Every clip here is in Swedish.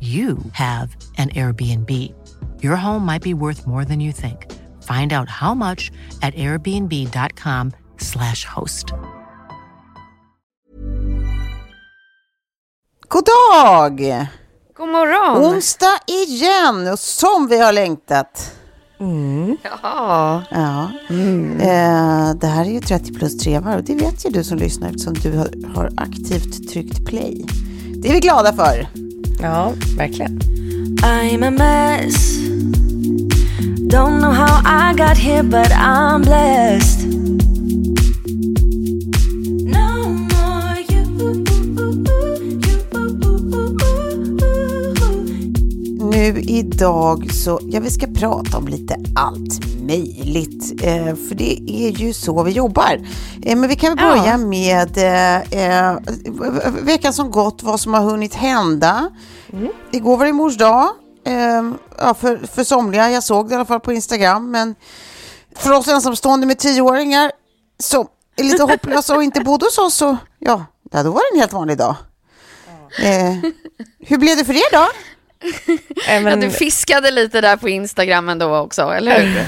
you have an Airbnb. Your home might be worth more than you think. Find out how much at airbnb.com/slash host. God dag! God morgon! Onsdag igen, som vi har längtat. Ja. Ja. Eh, det här är ju 30 plus 3 varv och det vet ju du som lyssnar eftersom du har, har aktivt tryckt play. Det är vi glada för. Ja, verkligen. I'm a mess. Don't know how I got here, but I'm blessed. Nu idag så, ja vi ska prata om lite allt möjligt. Eh, för det är ju så vi jobbar. Eh, men vi kan börja med eh, veckan som gått, vad som har hunnit hända. Igår var det mors dag. Ja, för, för somliga, jag såg det i alla fall på Instagram. Men för oss ensamstående med tioåringar som är lite hopplösa och inte bodde hos oss så, ja, ja, då var det en helt vanlig dag. Eh, hur blev det för er då? Äh, ja, men, du fiskade lite där på Instagram ändå också, eller hur?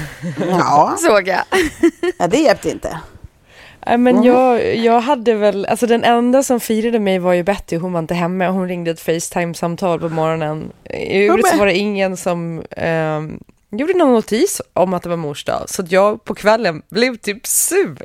Ja, Såg jag. ja det hjälpte inte. äh, men jag, jag hade väl, alltså den enda som firade mig var ju Betty, hon var inte hemma. Hon ringde ett Facetime-samtal på morgonen. I övrigt så var det ingen som ehm, gjorde någon notis om att det var mors dag. Så att jag på kvällen blev typ sur.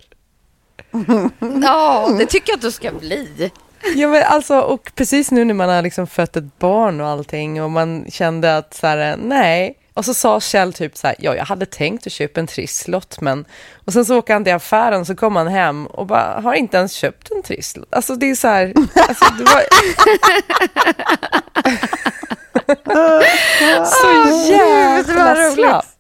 Ja, det tycker jag att du ska bli. Ja, men alltså, och precis nu när man har liksom fött ett barn och allting och man kände att så här, nej. Och så sa Kjell typ så här, ja jag hade tänkt att köpa en trisslott men... Och sen så åker han till affären och så kommer han hem och bara, har inte ens köpt en trisslott. Alltså det är så här, alltså, det var... så jävla slappt.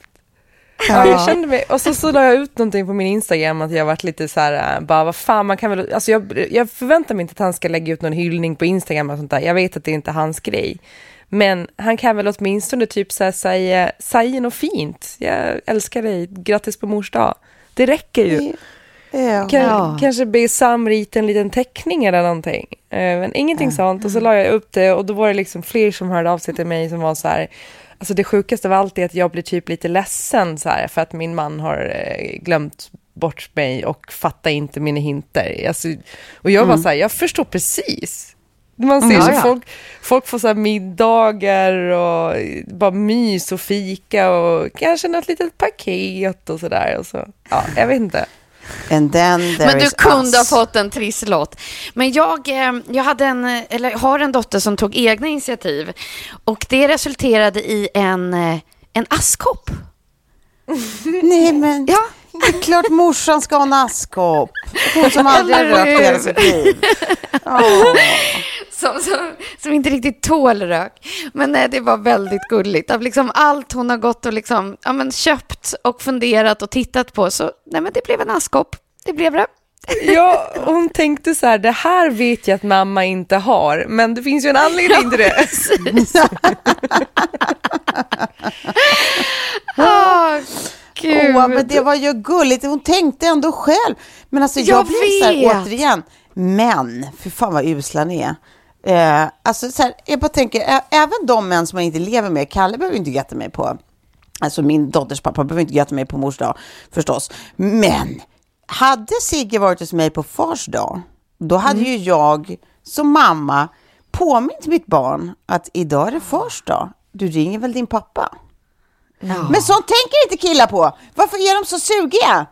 Ja, jag kände mig, och så, så la jag ut någonting på min Instagram att jag varit lite så här, äh, bara vad fan man kan väl, alltså jag, jag förväntar mig inte att han ska lägga ut någon hyllning på Instagram och sånt där, jag vet att det inte är hans grej. Men han kan väl åtminstone typ så här säga, säga något fint, jag älskar dig, grattis på mors dag. Det räcker ju. Ja. Kan, Ja. Kanske be Sam rita en liten teckning eller någonting. Eh, men ingenting sånt. Och så la jag upp det och då var det liksom fler som hörde av sig till mig som var så här. Alltså det sjukaste av allt är att jag blir typ lite ledsen så här för att min man har eh, glömt bort mig och fattar inte mina hinter. Alltså, och jag var så här, jag förstår precis. Man ser Mm, så ja, ja. folk, folk får så här middagar och bara mys och fika och kanske något litet paket och sådär. Och så, ja, jag vet inte. And then there Men du kunde us. ha fått en trisslott. Men jag, eh, jag hade en, eller har en dotter som tog egna initiativ. Och det resulterade i en, eh, en askkopp. Nej men, Ja. det är klart morsan ska ha en askkopp. Hon som aldrig har rökt hela sitt liv. Åh. Som, som, som inte riktigt tål rök. Men nej, det var väldigt gulligt. Av liksom allt hon har gått och liksom, ja, men köpt och funderat och tittat på så nej, men det blev en askkopp. Det blev det. Ja, hon tänkte så här, det här vet jag att mamma inte har, men det finns ju en anledning till det. Åh, gud. Åh, men det var ju gulligt. Hon tänkte ändå själv. Men alltså jag, Jag blev så här, vet. återigen, män, för fan vad usla ni är. Eh, alltså så här, jag bara tänker, ä- även de män som man inte lever med, Kalle behöver inte gratta mig på, alltså min dotters pappa behöver inte gratta mig på mors dag förstås. Men hade Sigge varit hos mig på fars dag, då hade ju jag som mamma påmint mitt barn att idag är det fars dag. Du ringer väl din pappa? Men sånt tänker inte killar på. Varför är de så sugiga?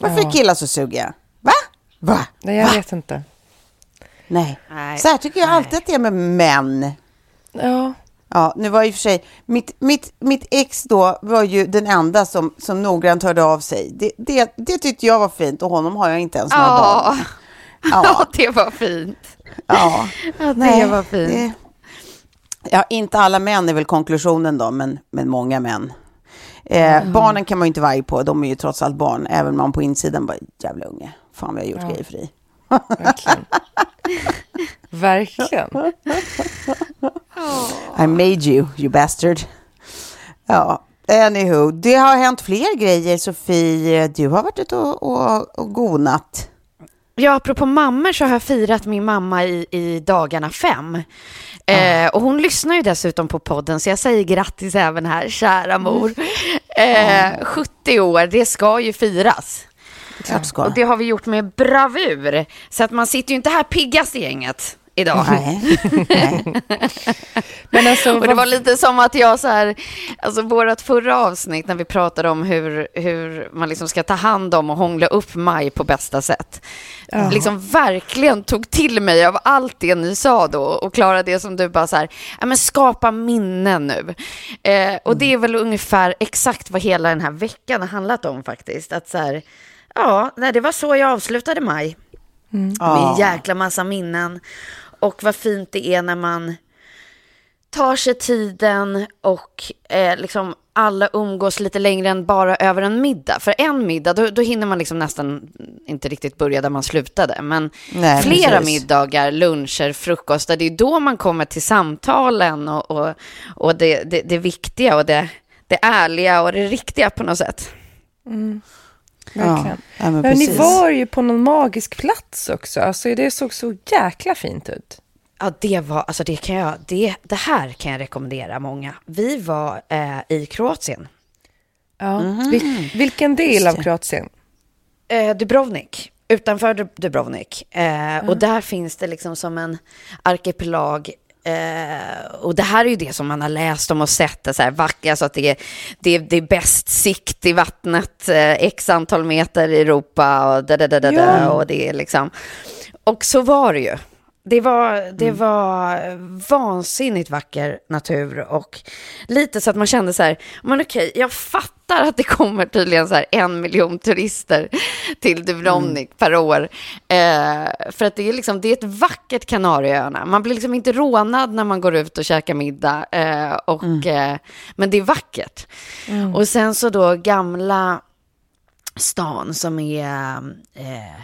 Varför är killar så sugiga? Va? Va? Nej, jag Va? vet inte. Nej. Nej. Så här tycker jag Nej. alltid att det är med män. Ja, Ja, nu var i och för sig, mitt, mitt, mitt ex då var ju den enda som, som noggrant hörde av sig. Det, det, det tyckte jag var fint och honom har jag inte ens några Ja, barn. ja, Ja, det var fint. ja. Ja, det var fint. det- Ja, inte alla män är väl konklusionen då, men, men många män. Eh, Barnen kan man ju inte vara arg på, de är ju trots allt barn, även om man på insidan bara, jävla unge, fan jag har gjort grejer för dig. verkligen. I made you, you bastard. Ja, anywho, det har hänt fler grejer, Sofie. Du har varit ute och, och, och gonat. Ja, apropå mammor så har jag firat min mamma i, i dagarna fem. Eh, och hon lyssnar ju dessutom på podden, så jag säger grattis även här, kära mor. Eh, 70 år, det ska ju firas. Klart ska. Och det har vi gjort med bravur. Så att man sitter ju inte här piggast i gänget idag. Nej, nej. Men alltså, Och det var lite som att jag så här, alltså vårat förra avsnitt när vi pratade om hur, hur man liksom ska ta hand om och hångla upp maj på bästa sätt. Liksom verkligen tog till mig av allt det ni sa då och Klara det som du bara så här, ja men skapa minnen nu. Eh, och det är väl ungefär exakt vad hela den här veckan har handlat om faktiskt. Att så här, ja, nej, det var så jag avslutade maj. Med en jäkla massa minnen. Och vad fint det är när man tar sig tiden och eh, liksom alla umgås lite längre än bara över en middag. För en middag, då, då hinner man liksom nästan inte riktigt börja där man slutade. Men Nej, flera precis. middagar, luncher, frukostar, det är då man kommer till samtalen och, och, och det, det, det viktiga och det, det ärliga och det riktiga på något sätt. Verkligen. Ja, men Men ni var ju på någon magisk plats också. Alltså, det såg så jäkla fint ut. Ja, det var, alltså det kan jag, det, det här kan jag rekommendera många. Vi var eh, i Kroatien. Ja. Vil- vilken del av. Kroatien? Eh, Dubrovnik, utanför Dub- Dubrovnik. Eh, Och där finns det liksom som en arkipelag. Eh, och det här är ju det som man har läst om och sett, så här alltså att det är, det, är, det är bäst sikt i vattnet, eh, x antal meter i Europa och da, da, da, da, da, och det är liksom. Och så var det ju. Det var, det var vansinnigt vacker natur och lite så att man kände så här, men okej, jag fattar att det kommer tydligen så här en miljon turister till Dubrovnik per år. Eh, för att det är liksom, det är ett vackert Kanarieöarna. Man blir liksom inte rånad när man går ut och käkar middag. Eh, och, eh, men det är vackert. Och sen så då gamla stan som är eh,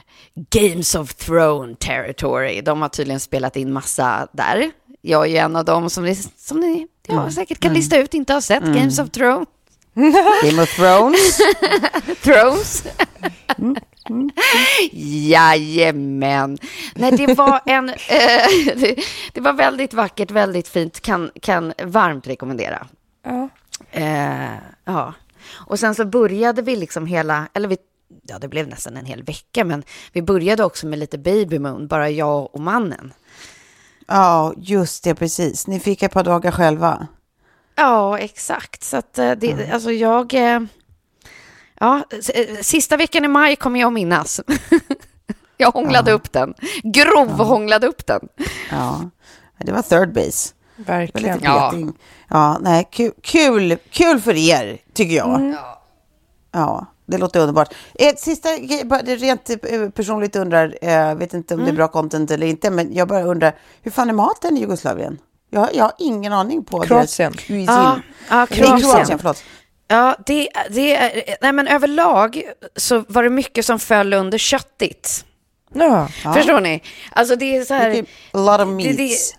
Games of Throne territory. De har tydligen spelat in massa där. Jag är ju en av dem som ni, som ni ja, säkert kan lista ut inte har sett Games of Throne. Game of Thrones. Thrones. Jajamän. Nej, det var en... Eh, det, det var väldigt vackert, väldigt fint. Kan, kan varmt rekommendera. Ja. Eh, ja. Och sen så började vi liksom hela, eller vi, ja det blev nästan en hel vecka, men vi började också med lite baby moon, bara jag och mannen. Ja, just det, precis. Ni fick ett par dagar själva. Ja, exakt. Så att eh, det, alltså jag, eh, ja, eh, sista veckan i maj kommer jag att minnas. jag hånglade upp den, grov hånglade upp den. Ja, det var third base. Det var Verkligen. lite Ja. peting. Ja, nej, kul, kul, kul för er, tycker jag. Mm. Ja, det låter underbart. Ett sista det rent eh, personligt undrar, eh, vet inte om det är Mm. bra content eller inte, men jag bara undrar, hur fan är maten i Jugoslavien? Jag, jag har ingen aning på Kroatien. deras. Ja, ja, Kroatien. Kroatien, förlåt. Ja, det, det är, nej men överlag så var det mycket som föll under köttigt. Ja. Förstår ni? Alltså det är så här... A lot of det- meats. det-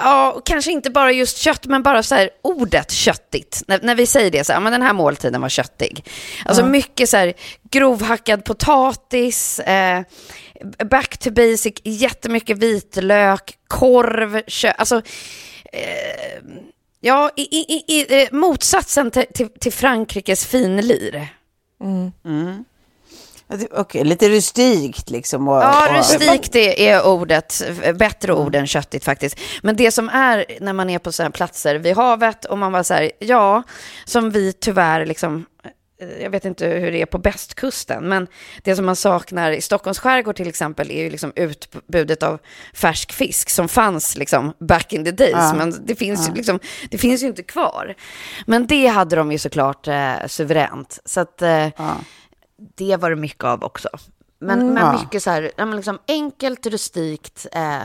Ja, och kanske inte bara just kött, men bara så här ordet köttigt. När, när vi säger det, så här, men den här måltiden var köttig. Alltså mycket så här grovhackad potatis, eh, back to basic, jättemycket vitlök, korv, kött. Alltså, eh, ja, i, i, i, i, motsatsen till, till, till Frankrikes finlir. Ja, det- Okej, lite rustikt liksom. Och, Ja, och, rustikt är, ordet, bättre ord än köttigt faktiskt. Men det som är när man är på sådana platser vid havet och man var så här, ja, som vi tyvärr liksom, eh, jag vet inte hur det är på bästkusten, men det som man saknar i Stockholms skärgård till exempel är ju liksom utbudet av färsk fisk som fanns liksom back in the days, Ja. men det finns, ju liksom, det finns ju inte kvar. Men det hade de ju såklart eh, suveränt. Så att, eh, ja. Det var det mycket av också. Men, Mm. men Ja. mycket så här, ja, men liksom enkelt, rustikt eh,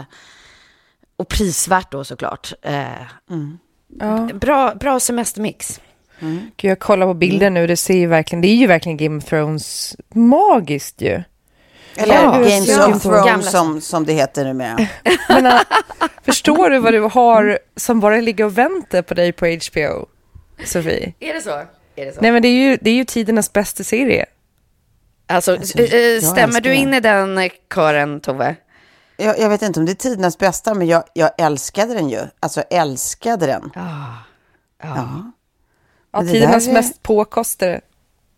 och prisvärt då såklart. Eh, Ja. bra, bra semestermix. Gud, jag kollar på bilder nu, det ser ju verkligen, det är ju verkligen Game of Thrones magiskt ju. Eller Ja, Games ja. of Thrones som, som det heter nu med. Men, äh, förstår du vad du har som bara ligger och väntar på dig på HBO, Sofie? Är det så? Är det så? Nej men det är ju, det är ju tidernas bästa serie. Alltså, Alltså, eh, jag stämmer du in i den eh, kören, Tove? Jag, jag vet inte om det är tidernas bästa, men jag, jag älskade den ju. Alltså älskade den. Ja. Ja. Ja, det tidernas är- mest påkostade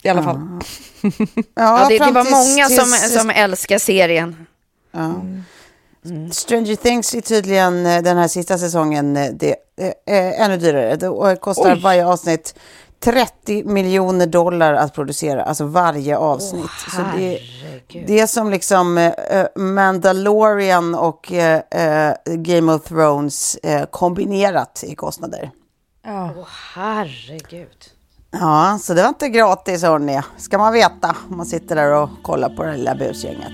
i alla fall. Ja, Ja, det, det var tills- många som, tills- som älskar serien. Ja. Stranger Things är tydligen eh, den här sista säsongen eh, det, eh, ännu dyrare. Det kostar Oj. varje avsnitt 30 miljoner dollar att producera, alltså varje avsnitt. Så det, det är som liksom eh, eh, Mandalorian och eh, eh, Game of Thrones eh, kombinerat i kostnader. Ja. Åh, herregud. Ja, så det var inte gratis hörni, ska man veta om man sitter där och kollar på det här lilla busgänget.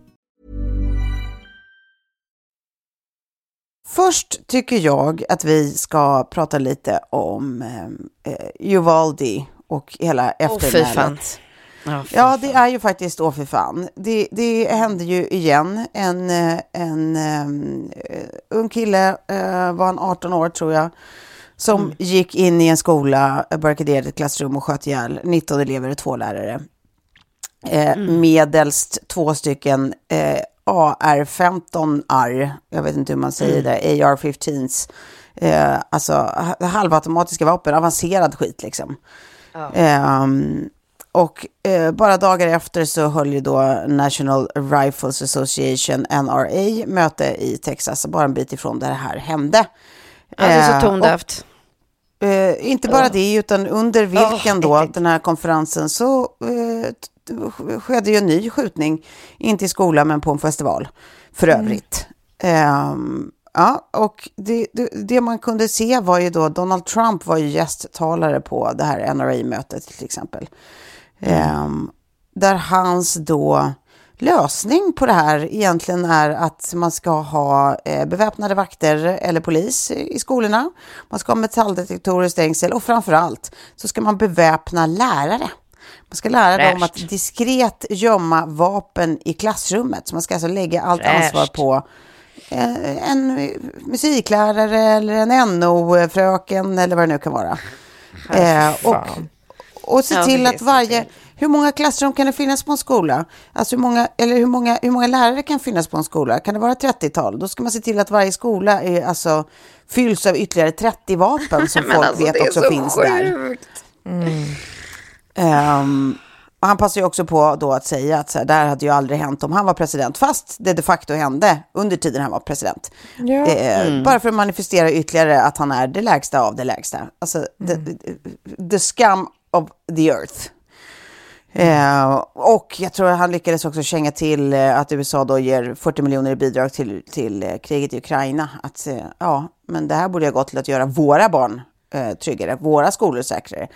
Först tycker jag att vi ska prata lite om eh, eh, Uvaldi och hela Åh, eftermälet. Ja, fy Ja, det är ju faktiskt då för fan. Det, det hände ju igen. En, eh, en eh, ung kille, eh, var han 18 år tror jag, som Mm. gick in i en skola, barrikaderade ett klassrum och sköt ihjäl 19 elever och två lärare. Eh, Mm. Medelst två stycken eh, AR-15R, jag vet inte hur man säger Mm. det, AR-15s. Eh, alltså ha- halvautomatiska vapen, avancerad skit liksom. Ehm, och eh, bara dagar efter så höll ju då National Rifles Association, NRA, möte i Texas, bara en bit ifrån där det här hände. Ja, det är så tondövt. Eh, inte bara oh. det, utan under vilken oh, då, den här konferensen, så eh, skedde ju en ny skjutning, inte i skolan men på en festival för mm. övrigt. Um, ja, och det, det, det, man kunde se var ju då, Donald Trump var ju gästtalare på det här NRA-mötet till exempel. Mm. Um, där hans då lösning på det här egentligen är att man ska ha eh, beväpnade vakter eller polis i skolorna. Man ska ha metalldetektorer, stängsel och framför allt så ska man beväpna lärare. Man ska lära Fräscht. dem att diskret gömma vapen i klassrummet. Så man ska alltså lägga allt Fräscht. ansvar på eh, en musiklärare eller en NO-fröken eller vad det nu kan vara. Eh, och, och se till att varje, hur många klassrum kan det finnas på en skola? Alltså hur många, eller hur många, hur många lärare kan finnas på en skola? Kan det vara 30-tal? Då ska man se till att varje skola är, alltså, fylls av ytterligare 30 vapen som folk alltså, vet också finns sjukt. där. Mm. Um, och han passar ju också på då att säga att så här, det här hade ju aldrig hänt om han var president, fast det de facto hände under tiden han var president. Ja. Eh, mm. Bara för att manifestera ytterligare att han är det lägsta av det lägsta. Alltså, mm. the, the scum of the earth. Eh, och jag tror att han lyckades också känga till eh, att USA då ger 40 miljoner i bidrag till, till eh, kriget i Ukraina. Att eh, ja, men det här borde ha gått till att göra våra barn eh, tryggare, våra skolor säkrare.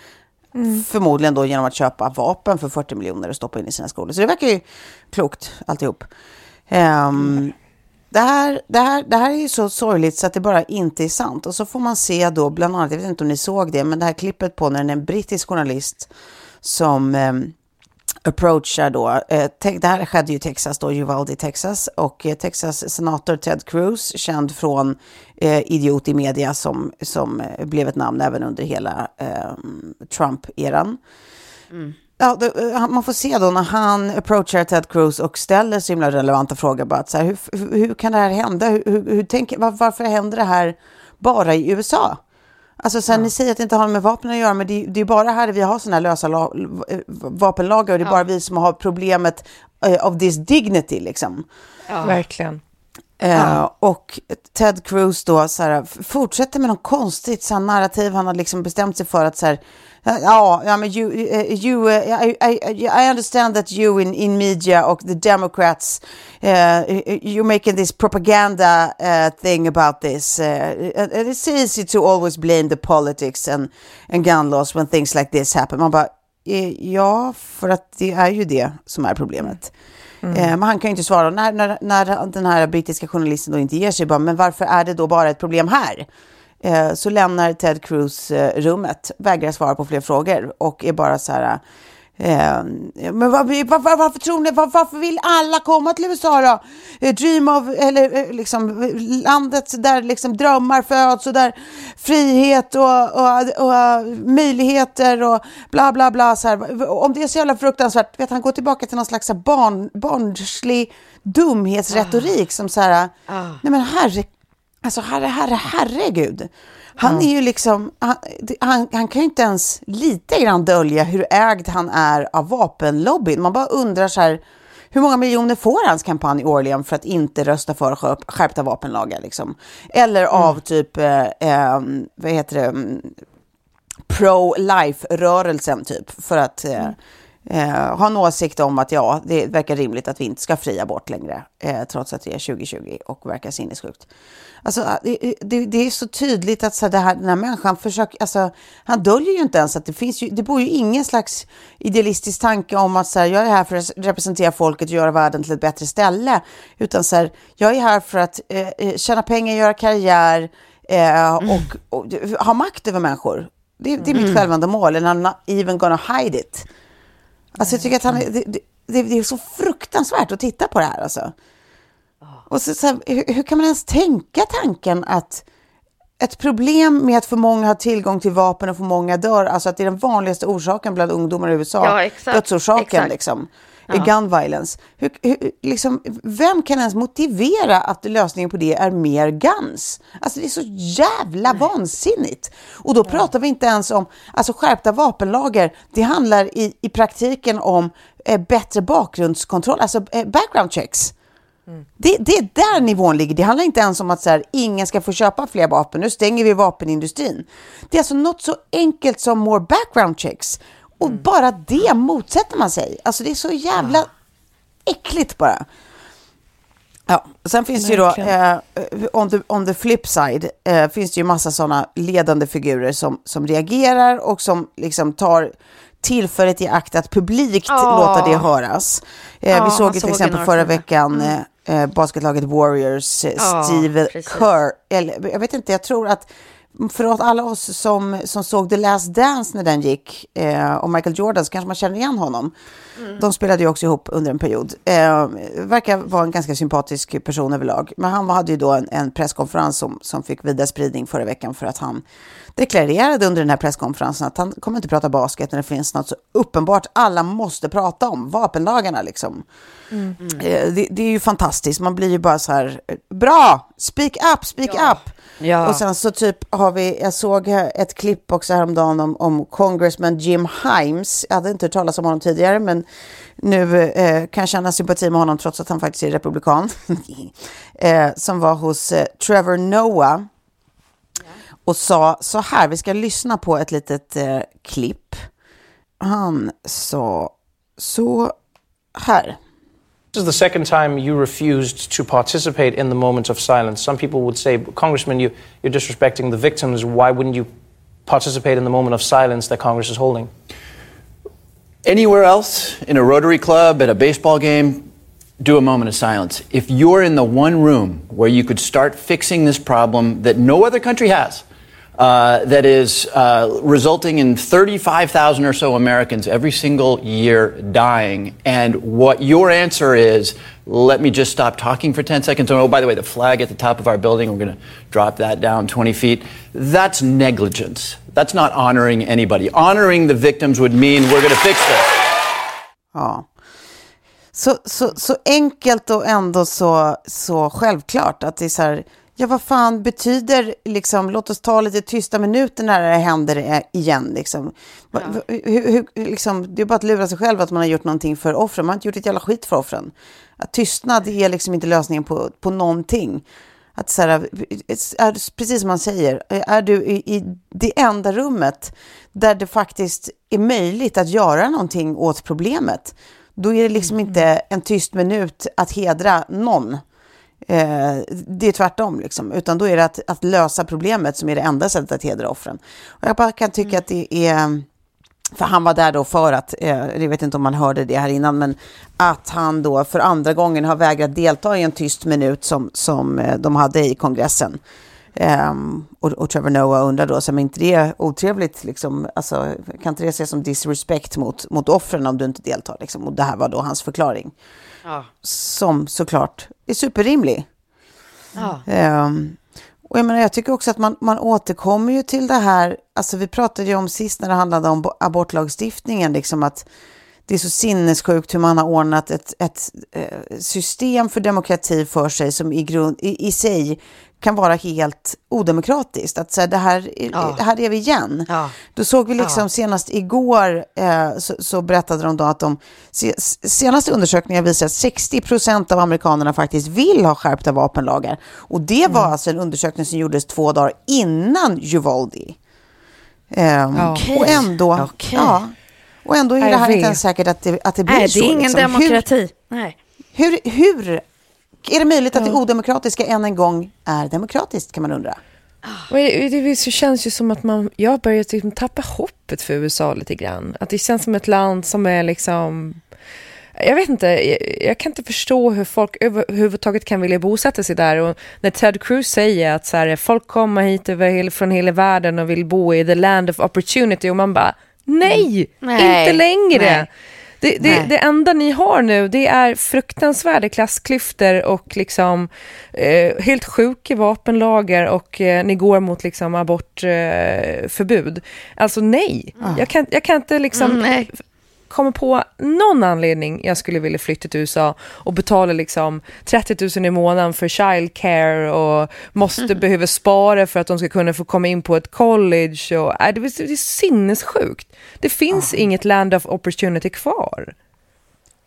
Mm. Förmodligen då genom att köpa vapen för 40 miljoner och stoppa in i sina skolor. Så det verkar ju klokt alltihop. Um, det här, det, här, det här är ju så sorgligt så att det bara inte är sant. Och så får man se då, bland annat, jag vet inte om ni såg det, men det här klippet på när en brittisk journalist som um, approachar då, eh, det här skedde ju i Texas då, Uvalde, Texas, och eh, Texas senator Ted Cruz, känd från eh, Idiot i media som, som blev ett namn även under hela Trump-eran. Mm. Ja, man får se då när han approachar Ted Cruz och ställer så himla relevanta frågor. Bara så här, hur, hur, hur, kan det här hända? Hur, hur, hur tänker, var, varför händer det här bara i USA? Alltså sen ja. ni säger att det inte har med vapen att göra, men det, det är bara här vi har sådana här lösa la, vapenlagar och det är ja. bara vi som har problemet uh, of this dignity liksom. Ja. Verkligen. Uh, och Ted Cruz då så här, fortsätter med något konstigt så här, narrativ. Han har liksom bestämt sig för att så här, Ja, ja men you, uh, you uh, I, I, I understand that you in, in media och the Democrats, uh, you're making this propaganda uh, thing about this. Uh, it's easy to always blame the politics and, and gun laws when things like this happen. Man bara, ja, för att det är ju det som är problemet. Mm. Men han kan ju inte svara. När, när, när den här brittiska journalisten då inte ger sig, bara, men varför är det då bara ett problem här? Eh, så lämnar Ted Cruz eh, rummet, vägrar svara på fler frågor och är bara så här Eh, men var, var, varför tror ni, var, varför vill alla komma till USA då? Eh, dream of, eller eh, liksom landet där liksom drömmar föds och där frihet och, och, och, möjligheter och bla bla bla. Så här. Om det är så jävla fruktansvärt, vet han går tillbaka till någon slags barn, barnslig dumhetsretorik ah. som så här, ah. nej men herre, Alltså herre, herre, herregud. Han ja. är ju liksom, han, han, han, kan ju inte ens lite grann dölja hur ägd han är av vapenlobbyn. Man bara undrar så här, hur många miljoner får hans kampanj årligen för att inte rösta för skärpta vapenlagar? Liksom? Eller mm. av typ, eh, eh, vad heter det, mm, pro-life-rörelsen typ, för att eh, mm eh, har en åsikt om att ja, det verkar rimligt att vi inte ska fria bort längre, eh, trots att det är 2020 och verkar sinnessjukt. Alltså, det, det, det, är så tydligt att så det här, den här människan försöker, alltså, han döljer ju inte ens att det finns ju, det bor ju ingen slags idealistisk tanke om att så här, jag är här för att representera folket och göra världen till ett bättre ställe, utan så här, jag är här för att eh, eh tjäna pengar, göra karriär eh, och, mm. och, och, ha makt över människor. Det, det är mitt mm. självändamål, and I'm not even gonna hide it. Alltså jag tycker att han, det, det, det, är så fruktansvärt att titta på det här alltså. Och så, så här, hur, hur, kan man ens tänka tanken att ett problem med att för många har tillgång till vapen och för många dör, alltså att det är den vanligaste orsaken bland ungdomar i USA, ja, exakt, dödsorsaken exakt. liksom. ja. gun violence. Hur, hur, liksom, vem kan ens motivera att lösningen på det är mer guns? Alltså det är så jävla Nej. vansinnigt. Och då pratar vi inte ens om alltså, skärpta vapenlager. Det handlar i, i praktiken om eh, bättre bakgrundskontroll, alltså eh, background checks. Mm. Det, det, är där nivån ligger. Det handlar inte ens om att så här, ingen ska få köpa fler vapen. Nu stänger vi vapenindustrin. Det är alltså något så enkelt som more background checks. Och mm. bara det motsätter man sig. Alltså det är så jävla äckligt bara. Ja, sen finns det ju då, eh, on, the, on the flip side, eh, finns det ju massa sådana ledande figurer som, som reagerar och som liksom tar tillfället i akt att publikt oh. låta det höras. Eh, oh, vi såg ju till exempel förra veckan mm. Eh, eh, basketlaget Warriors, oh, Steve precis. Kerr, eller jag vet inte, jag tror att för alla oss som, som såg The Last Dance när den gick, eh, och Michael Jordan, så kanske man känner igen honom. Mm. De spelade ju också ihop under en period. Eh, verkar vara en ganska sympatisk person överlag. Men han hade ju då en, en presskonferens som, som fick vidare spridning förra veckan för att han deklarerade under den här presskonferensen att han kommer inte prata basket när det finns något så uppenbart alla måste prata om, vapenlagarna liksom. Mm. Eh, det, det, är ju fantastiskt, man blir ju bara så här, bra, speak up, speak ja. up. Ja. Och sen så typ har vi, jag såg ett klipp också häromdagen om, om congressman Jim Himes. Jag hade inte hört talas om honom tidigare, men nu eh, kan jag känna sympati med honom trots att han faktiskt är republikan. eh, som var hos eh, Trevor Noah och sa så här, vi ska lyssna på ett litet eh, klipp. Han sa så här. This is the second time you refused to participate in the moment of silence. Some people would say, Congressman, you, you're disrespecting the victims. Why wouldn't you participate in the moment of silence that Congress is holding? Anywhere else, in a Rotary Club, at a baseball game, do a moment of silence. If you're in the one room where you could start fixing this problem that no other country has, uh, that is uh, resulting in 35,000 or so Americans every single year dying. And what your answer is, let me just stop talking for 10 seconds. Oh, by the way, the flag at the top of our building, we're going to drop that down 20 feet. That's negligence. That's not honoring anybody. Honoring the victims would mean we're going to fix this. Ja. Så, så, så enkelt och ändå så, så självklart att det är så här, Ja, vad fan betyder liksom, låt oss ta lite tysta minuter när det händer igen. Liksom. Ja. Hur, hur, liksom, det är bara att lura sig själv att man har gjort någonting för offren. Man har inte gjort ett jävla skit för offren. Att tystnad är liksom inte lösningen på, på någonting. Att så här, är, precis som man säger, är du i, i det enda rummet där det faktiskt är möjligt att göra någonting åt problemet, då är det liksom mm. inte en tyst minut att hedra någon. Eh, det är tvärtom, liksom. utan då är det att, att, lösa problemet som är det enda sättet att hedra offren. Och jag bara kan tycka mm. att det är, för han var där då för att, eh, jag vet inte om man hörde det här innan, men att han då för andra gången har vägrat delta i en tyst minut som, som eh, de hade i kongressen. Um, och, och, Trevor Noah undrar då, så är inte det otrevligt, liksom, alltså, kan inte det ses som disrespect mot, mot offren om du inte deltar? Liksom? Och det här var då hans förklaring. Ja. Som såklart är superrimlig. Ja. Um, och jag, menar, jag tycker också att man, man återkommer ju till det här, alltså vi pratade ju om sist när det handlade om abortlagstiftningen, liksom att det är så sinnessjukt hur man har ordnat ett, ett, eh, system för demokrati för sig som i, grund, i, i sig kan vara helt odemokratiskt. Att så det, här, ja. här är vi igen. Ja. Då såg vi liksom ja. senast igår eh, så, så, berättade de då att de senaste undersökningar visar att 60 procent av amerikanerna faktiskt vill ha skärpta vapenlagar. Och det var mm. alltså en undersökning som gjordes två dagar innan Uvalde. Eh, okay. Och ändå, okay. ja, och ändå är det här inte ens säkert att det, att det blir Nej, så. det är ingen liksom. demokrati. Hur, Nej. Hur, hur är det möjligt att det odemokratiska än en gång är demokratiskt, kan man undra? Och det, det, det känns ju som att man, jag har börjat liksom tappa hoppet för USA lite grann. Att det känns som ett land som är liksom... Jag vet inte, jag, jag kan inte förstå hur folk överhuvudtaget kan vilja bosätta sig där. Och när Ted Cruz säger att så här, folk kommer hit över, från hela världen och vill bo i the land of opportunity och man bara nej, nej inte längre. Nej. Det, det, det, enda ni har nu det är fruktansvärda klassklyftor och liksom eh, helt sjuka vapenlagar och eh, ni går mot liksom abortförbud. Eh, alltså nej, ah. jag, kan, jag kan inte liksom... Mm, kommer på någon anledning jag skulle vilja flytta till USA och betala liksom 30 000 i månaden för child care och måste mm. behöva spara för att de ska kunna få komma in på ett college. Och, äh, det, är, det är sinnessjukt. Det finns ja. inget land of opportunity kvar.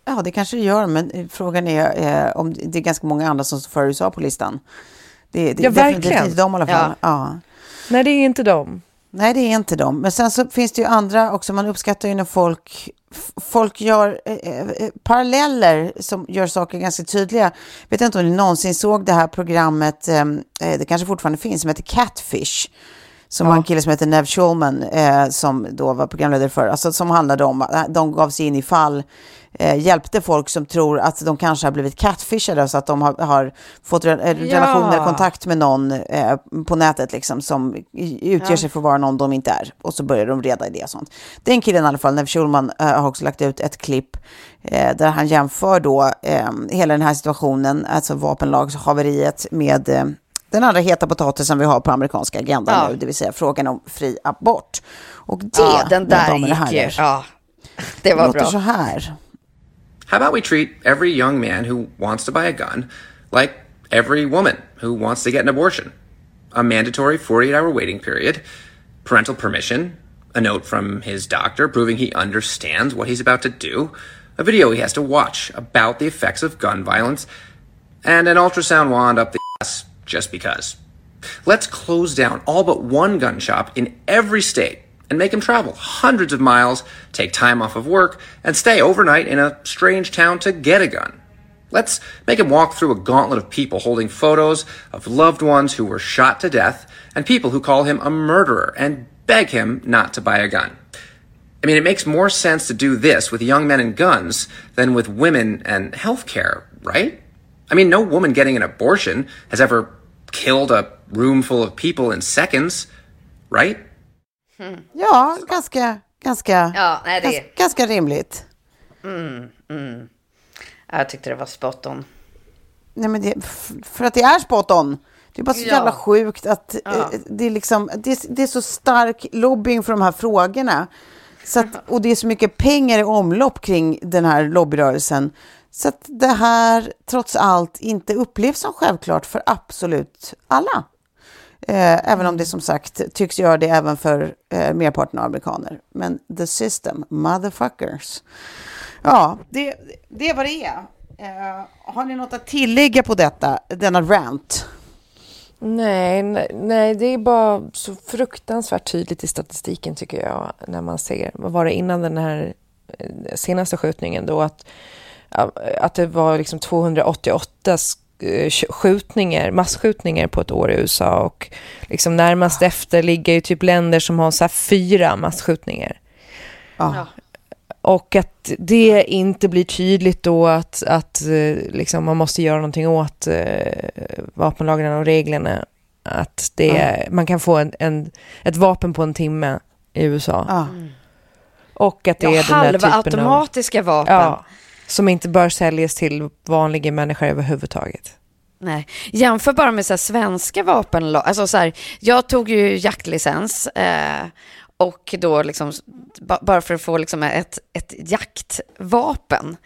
Ja, det kanske det gör, men frågan är eh, om det är ganska många andra som står för USA på listan. Det, det ja, verkligen. inte de i alla fall. Ja. ja. Nej, det är inte de. Nej, det är inte de. Men sen så finns det ju andra också. Man uppskattar ju när folk, folk gör eh, eh, eh, paralleller som gör saker ganska tydliga. Jag vet inte om ni någonsin såg det här programmet, ehm, eh det kanske fortfarande finns, som heter Catfish som ja. var en kille som heter Nev Schulman eh, som då var programledare för, alltså som handlade om, att de gav sig in i fall eh, hjälpte folk som tror att de kanske har blivit catfishade, så att de har, har fått re ja. relation eller kontakt med någon eh, på nätet liksom, som utger ja. sig för att vara någon de inte är. Och så börjar de reda i det och sånt. Den killen i alla fall, Nev Schulman, eh, har också lagt ut ett klipp eh, där han jämför då eh, hela den här situationen, alltså vapenlagshaveriet med eh, den andra heta potatisen vi har på amerikanska agendan ja. nu, det vill säga frågan om fri abort. Och det, ja, den där gick ju, ja, det var bra. så här. How about we treat every young man who wants to buy a gun like every woman who wants to get an abortion? A mandatory 48 hour waiting period, parental permission, a note from his doctor proving he understands what he's about to do, a video he has to watch about the effects of gun violence, and an ultrasound wand up the ass just because. Let's close down all but one gun shop in every state and make him travel hundreds of miles, take time off of work, and stay overnight in a strange town to get a gun. Let's make him walk through a gauntlet of people holding photos of loved ones who were shot to death and people who call him a murderer and beg him not to buy a gun. I mean, it makes more sense to do this with young men and guns than with women and healthcare, right? I mean, no woman getting an abortion has ever killed a room full of people in seconds, right? Mm. Ja, ganska, ganska, ja, nej, det... ganska, ganska rimligt. Mm, mm. Jag tyckte det var spot on. Nej, men det, för att det är spot on. Det är bara så ja. jävla sjukt att ja. Eh, det, är liksom, det, det, är så stark lobbying för de här frågorna. Så att, och det är så mycket pengar i omlopp kring den här lobbyrörelsen. Så att det här trots allt inte upplevs som självklart för absolut alla. Eh, även om det som sagt tycks göra det även för eh, merparten av amerikaner. Men the system, motherfuckers. Ja, det, det är vad det är. Eh, har ni något att tillägga på detta, denna rant? Nej, nej, nej, det är bara så fruktansvärt tydligt i statistiken tycker jag, när man ser, vad var det innan den här eh, senaste skjutningen då, att, att det var liksom 288 Eh, skjutningar, massskjutningar på ett år i USA och liksom närmast efter ligger ju typ länder som har så fyra massskjutningar. Ja. Och att det inte blir tydligt då att, att eh, liksom man måste göra någonting åt eh, vapenlagarna och reglerna. Att det, ja. man kan få en, en, ett vapen på en timme i USA. Ja. Och att det ja, är den där typen automatiska av, vapen. Som inte bör säljas till vanliga människor överhuvudtaget. Nej, jämför bara med så svenska vapenlag. Alltså så här, jag tog ju jaktlicens eh, och då liksom, bara för att få liksom ett, ett jaktvapen,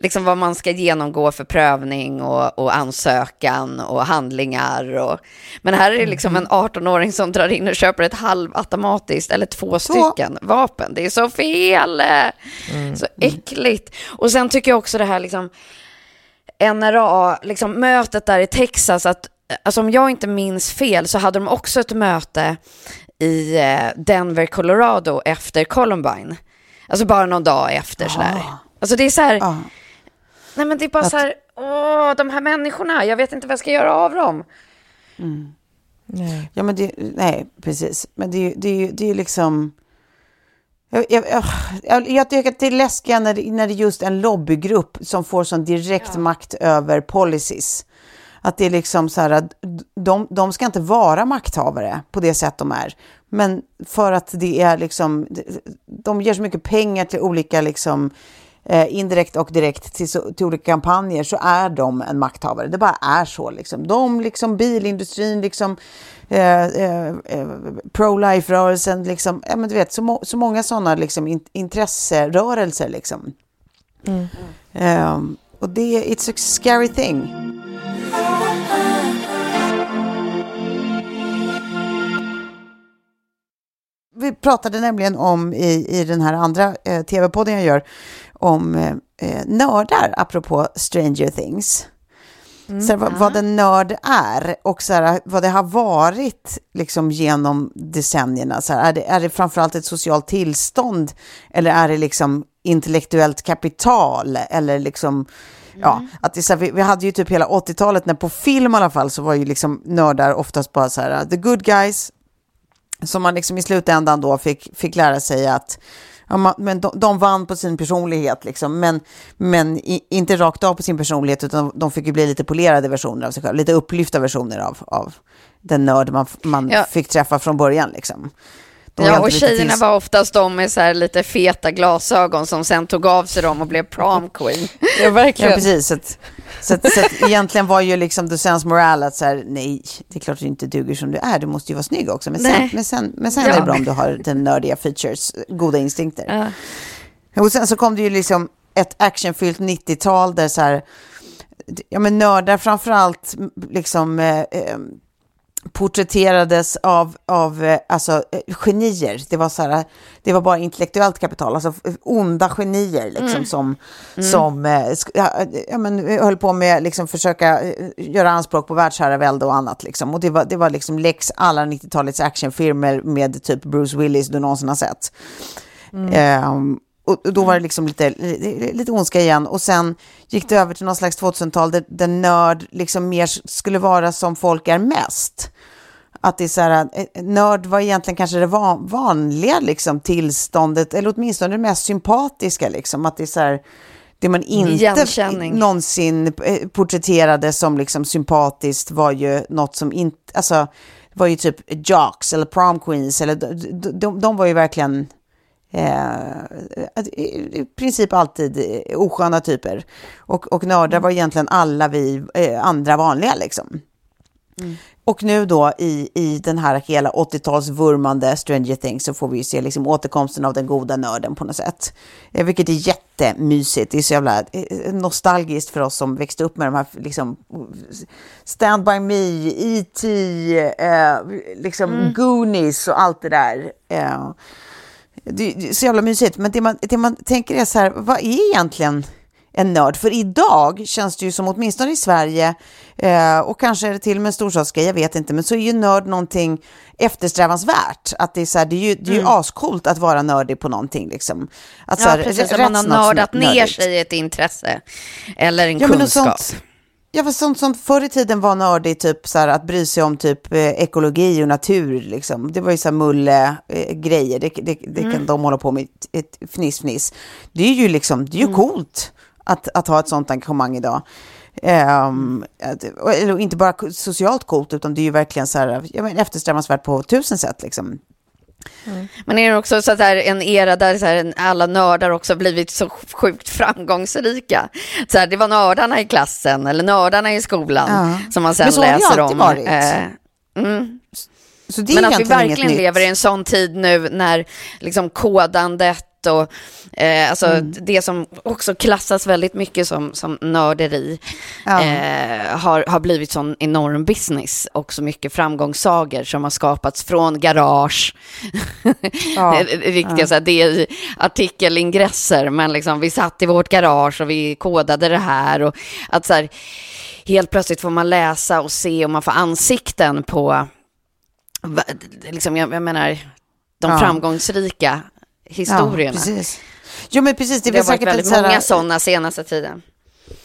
liksom vad man ska genomgå för prövning och, och ansökan och handlingar. Och, men här är det liksom en 18-åring som drar in och köper ett halvautomatiskt eller två stycken så. vapen. Det är så fel, mm. så äckligt. Och sen tycker jag också det här liksom, NRA, liksom mötet där i Texas, att alltså om jag inte minns fel så hade de också ett möte i eh, Denver, Colorado efter Columbine. Alltså bara någon dag efter sådär. Ah. Alltså det är så här, ah. nej men det är bara att... så här, åh, de här människorna, jag vet inte vad jag ska göra av dem. Mm. Nej. Ja men det, nej precis, men det, det, det är liksom, jag, jag, jag, jag tycker att det är läskiga när det, när det är just en lobbygrupp som får sån direkt ja. makt över policies. Att det är liksom så här att de, de ska inte vara makthavare på det sätt de är. Men för att det är liksom, de ger så mycket pengar till olika liksom eh, indirekt och direkt till, till olika kampanjer så är de en makthavare. Det bara är så. Liksom. De, liksom bilindustrin, liksom, eh, eh, eh pro-life-rörelsen, liksom, ja, men du vet, så, må, så många sådana liksom, in, intresserörelser. Liksom. Mm. Um, och det, it's a scary thing. Vi pratade nämligen om i, i den här andra eh, tv-podden jag gör om eh, eh, nördar, apropå Stranger Things. Mm, så här, vad, vad en nörd är och så här, vad det har varit liksom, genom decennierna. Så här, är, det, är det framförallt ett socialt tillstånd eller är det liksom intellektuellt kapital eller liksom mm. Ja, att det, så här, vi, vi, hade ju typ hela 80-talet, när på film i alla fall, så var ju liksom nördar oftast bara så här, the good guys, som man liksom i slutändan då fick, fick lära sig att Ja, man, men de, de, vann på sin personlighet, liksom, men, men i, inte rakt av på sin personlighet, utan de fick ju bli lite polerade versioner av sig själva, lite upplyfta versioner av, av den nörd man, man ja. fick träffa från början. Liksom. Ja, och tjejerna tills... var oftast de med så lite feta glasögon som sen tog av sig dem och blev prom queen. Ja, verkligen. Ja, precis. Att, så, att, så att egentligen var ju liksom the sense morale att så här, nej, det är klart att du inte duger som du är, du måste ju vara snygg också. Men sen, men sen, men sen ja. är det bra om du har den nördiga features, goda instinkter. Ja. Och sen så kom det ju liksom ett actionfyllt 90-tal där så här, ja men nördar framförallt liksom eh, eh porträtterades av, av eh, alltså, eh, genier. Det var, så här, det var bara intellektuellt kapital, alltså onda genier liksom, mm. som, mm. som eh, ja, men, höll på med liksom, försöka göra anspråk på världsherravälde och annat. Liksom. Och det var, det var liksom lex alla 90-talets actionfilmer med typ Bruce Willis du någonsin har sett. Mm. Um, och då var det liksom lite, lite ondska igen. Och sen gick det över till någon slags 2000-tal där, där nörd liksom mer skulle vara som folk är mest. Att det är så här, eh, nörd var egentligen kanske det vanliga liksom, tillståndet, eller åtminstone det mest sympatiska. Liksom, att det är så här, det man inte någonsin eh, porträtterade som liksom sympatiskt var ju något som inte, alltså, var ju typ jocks eller prom queens, eller de, de, de var ju verkligen Eh, I princip alltid osköna typer. Och, och nördar var egentligen alla vi eh, andra vanliga liksom. Mm. Och nu då i, i den här hela 80-talsvurmande Stranger Things så får vi ju se liksom återkomsten av den goda nörden på något sätt. Eh, vilket är jättemysigt. Det är så jävla eh, nostalgiskt för oss som växte upp med de här liksom Stand By Me, E.T., eh, liksom mm. Goonies och allt det där. Eh, det är så jävla mysigt. Men det man, det man tänker är så här, vad är egentligen en nörd? För idag känns det ju som, åtminstone i Sverige, eh, och kanske är det till och med en storstadsgrej, jag vet inte, men så är ju nörd någonting eftersträvansvärt. Att det är, så här, det är ju, det är ju mm. ascoolt att vara nördig på någonting. Liksom. Att, ja, så här, precis. Att man har nördat ner sig i ett intresse eller en ja, kunskap. Ja, för sånt som förr i tiden var nördigt, typ så här, att bry sig om typ eh, ekologi och natur, liksom. Det var ju så här mulle-grejer, det, det, det mm. kan de hålla på med, ett fniss-fniss. Det är ju liksom, det är ju mm. coolt att, att ha ett sånt engagemang idag. Um, eller inte bara socialt coolt, utan det är ju verkligen så här, eftersträvansvärt på tusen sätt. Liksom. Mm. Men är det också så att här, en era där så här, alla nördar också blivit så sjukt framgångsrika? Så här, det var nördarna i klassen eller nördarna i skolan ja. som man sen läser om. Men så har det alltid varit. Eh, mm. Men att vi verkligen lever i en sån tid nu när liksom kodandet och eh, alltså mm. det som också klassas väldigt mycket som, som nörderi ja. eh, har, har blivit sån enorm business och så mycket framgångssagor som har skapats från garage. Ja. Riktiga ja. så här, det är artikelingresser, men liksom vi satt i vårt garage och vi kodade det här och att så här, helt plötsligt får man läsa och se och man får ansikten på liksom, jag, jag menar, de ja. framgångsrika historierna. Ja, precis. Jo, men precis. Det, det har varit väldigt många här... sådana senaste tiden.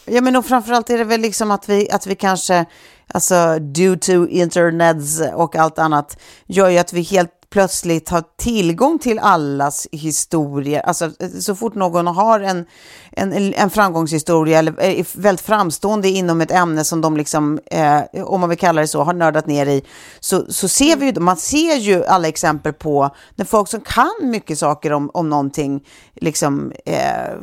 Ja, men och framförallt är det väl liksom att vi, att vi kanske, alltså due to internets och allt annat, gör ju att vi helt plötsligt har tillgång till allas historier. Alltså så fort någon har en, en, en framgångshistoria eller är väldigt framstående inom ett ämne som de liksom, eh, om man vill kalla det så, har nördat ner i, så, så ser vi ju, man ser ju alla exempel på när folk som kan mycket saker om, om någonting liksom eh,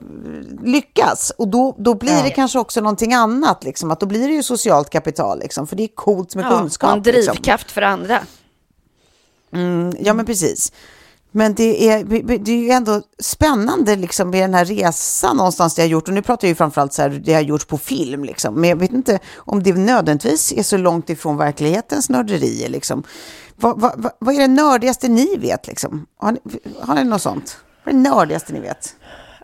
lyckas. Och då, då blir ja. det kanske också någonting annat, liksom, att då blir det ju socialt kapital, liksom, för det är coolt med ja, kunskap. En liksom. drivkraft liksom. för andra. Mm, ja, men precis. Men det är, det är ju ändå spännande liksom med den här resan någonstans det har gjort. Och nu pratar jag ju framförallt så här, det har gjorts på film liksom. Men jag vet inte om det nödvändigtvis är så långt ifrån verklighetens nörderier liksom. Vad, vad, vad är det nördigaste ni vet liksom? Har ni, har ni något sånt? Vad är det nördigaste ni vet?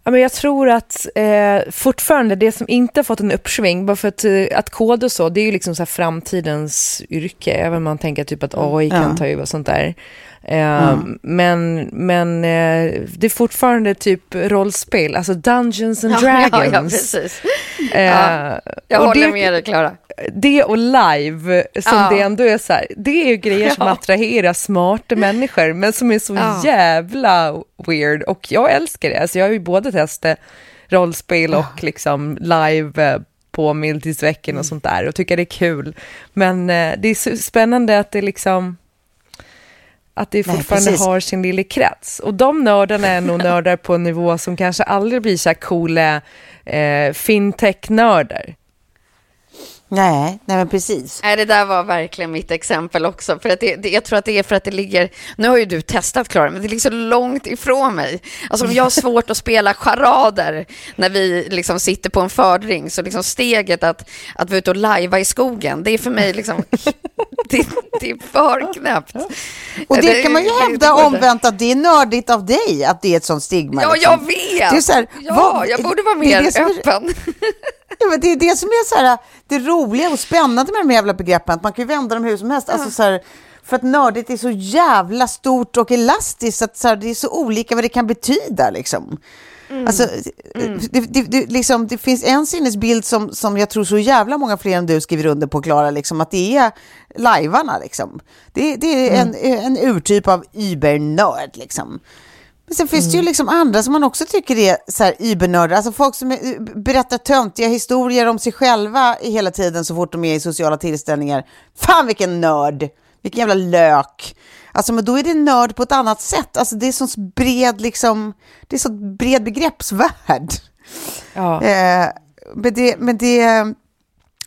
Ja, men jag tror att eh, fortfarande det som inte fått en uppsving, bara för att, eh, att koda och så, det är ju liksom så framtidens yrke, även om man tänker typ att AI kan ja. ta över och sånt där. Eh, mm. Men, men eh, det är fortfarande typ rollspel, alltså Dungeons and Dragons. Ja, ja, precis. ja, jag håller det, med dig, Klara. Det och live, som det ändå är så här, det är ju grejer som attraherar smarta människor, men som är så jävla weird. Och jag älskar det, alltså jag har ju både testat rollspel och liksom live eh, på medeltidsveckan och mm. sånt där och tycker det är kul. Men eh, det är så spännande att det liksom att det fortfarande Nej, har sin lilla krets. Och de nördarna är nog nördar på en nivå som kanske aldrig blir så här coola eh, fintech-nördar. Nej, nej men precis. Nej, det där var verkligen mitt exempel också. För att det, det, jag tror att det är för att det ligger, nu har ju du testat Klara, men det ligger så långt ifrån mig. Alltså om jag har svårt att spela charader när vi liksom sitter på en fördring, så liksom steget att, att vara ute och lajva i skogen, det är för mig liksom, det, det är för knäppt. Och det, kan man ju hävda omvänt att det är nördigt av dig att det är ett sånt stigma. Ja, liksom. jag vet. Det är så här, ja, vad, jag borde vara mer öppen. Ja, men det är det som är så här, det roliga och spännande med de här jävla begreppen, att man kan ju vända dem hur som helst. Alltså, så här, för att nördigt är så jävla stort och elastiskt, att så här, det är så olika vad det kan betyda. Liksom. Mm. Alltså, mm. Det, det, det, liksom, det finns en sinnesbild som, som jag tror så jävla många fler än du skriver under på, Klara, liksom, att det är lajvarna. Liksom. Det, det är mm. en, en urtyp av übernörd. Liksom. Men sen finns det ju mm. liksom andra som man också tycker är så här übernördar. Alltså folk som är, berättar töntiga historier om sig själva hela tiden så fort de är i sociala tillställningar. Fan vilken nörd! Vilken jävla lök! Alltså men då är det nörd på ett annat sätt. Alltså det är så bred liksom, det är så bred begreppsvärld. Ja. Eh, men det, men det,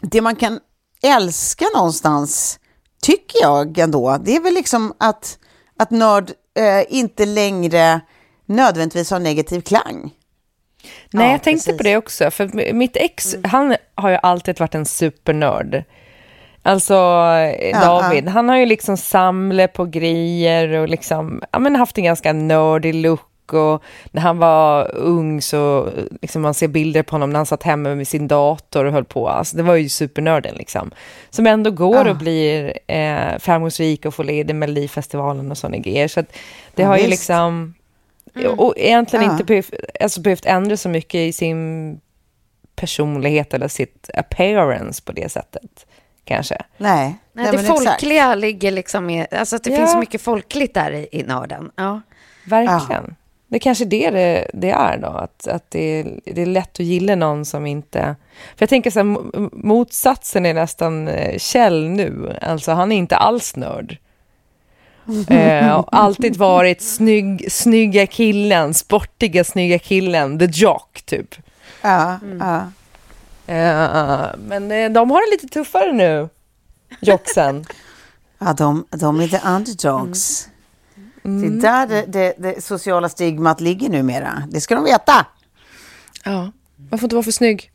det man kan älska någonstans, tycker jag ändå, det är väl liksom att, att nörd eh, inte längre nödvändigtvis har negativ klang. Nej, ja, jag tänkte precis. på det också. För mitt ex, mm. han har ju alltid varit en supernörd. Alltså ja, David, ja. han har ju liksom samlat på grejer och liksom, ja, men haft en ganska nördig look och när han var ung så, liksom man ser bilder på honom när han satt hemma med sin dator och höll på. Alltså det var ju supernörden liksom. Som ändå går ja. och blir eh, framgångsrik och får leda Melodifestivalen och sådana grejer. Så det har ju liksom, mm. och egentligen ja. inte behövt, alltså behövt ändra så mycket i sin personlighet eller sitt appearance på det sättet. Kanske. Nej. Nej, det folkliga exakt. ligger liksom i, alltså att det ja. finns så mycket folkligt där i, i nörden. Ja. Verkligen. Det är kanske det det, det är då, att, att det, är, det är lätt att gilla någon som inte... För jag tänker så här, motsatsen är nästan eh, Kjell nu, alltså han är inte alls nörd. Eh, alltid varit snygg, snygga killen, sportiga snygga killen, the jock typ. Ja, mm. ja. Eh, men eh, de har det lite tuffare nu, jocksen. ja, de, de är the underdogs. Mm. Mm. Det är där det, det, det, sociala stigmat ligger numera. Det ska de veta. Ja, man får inte vara för snygg.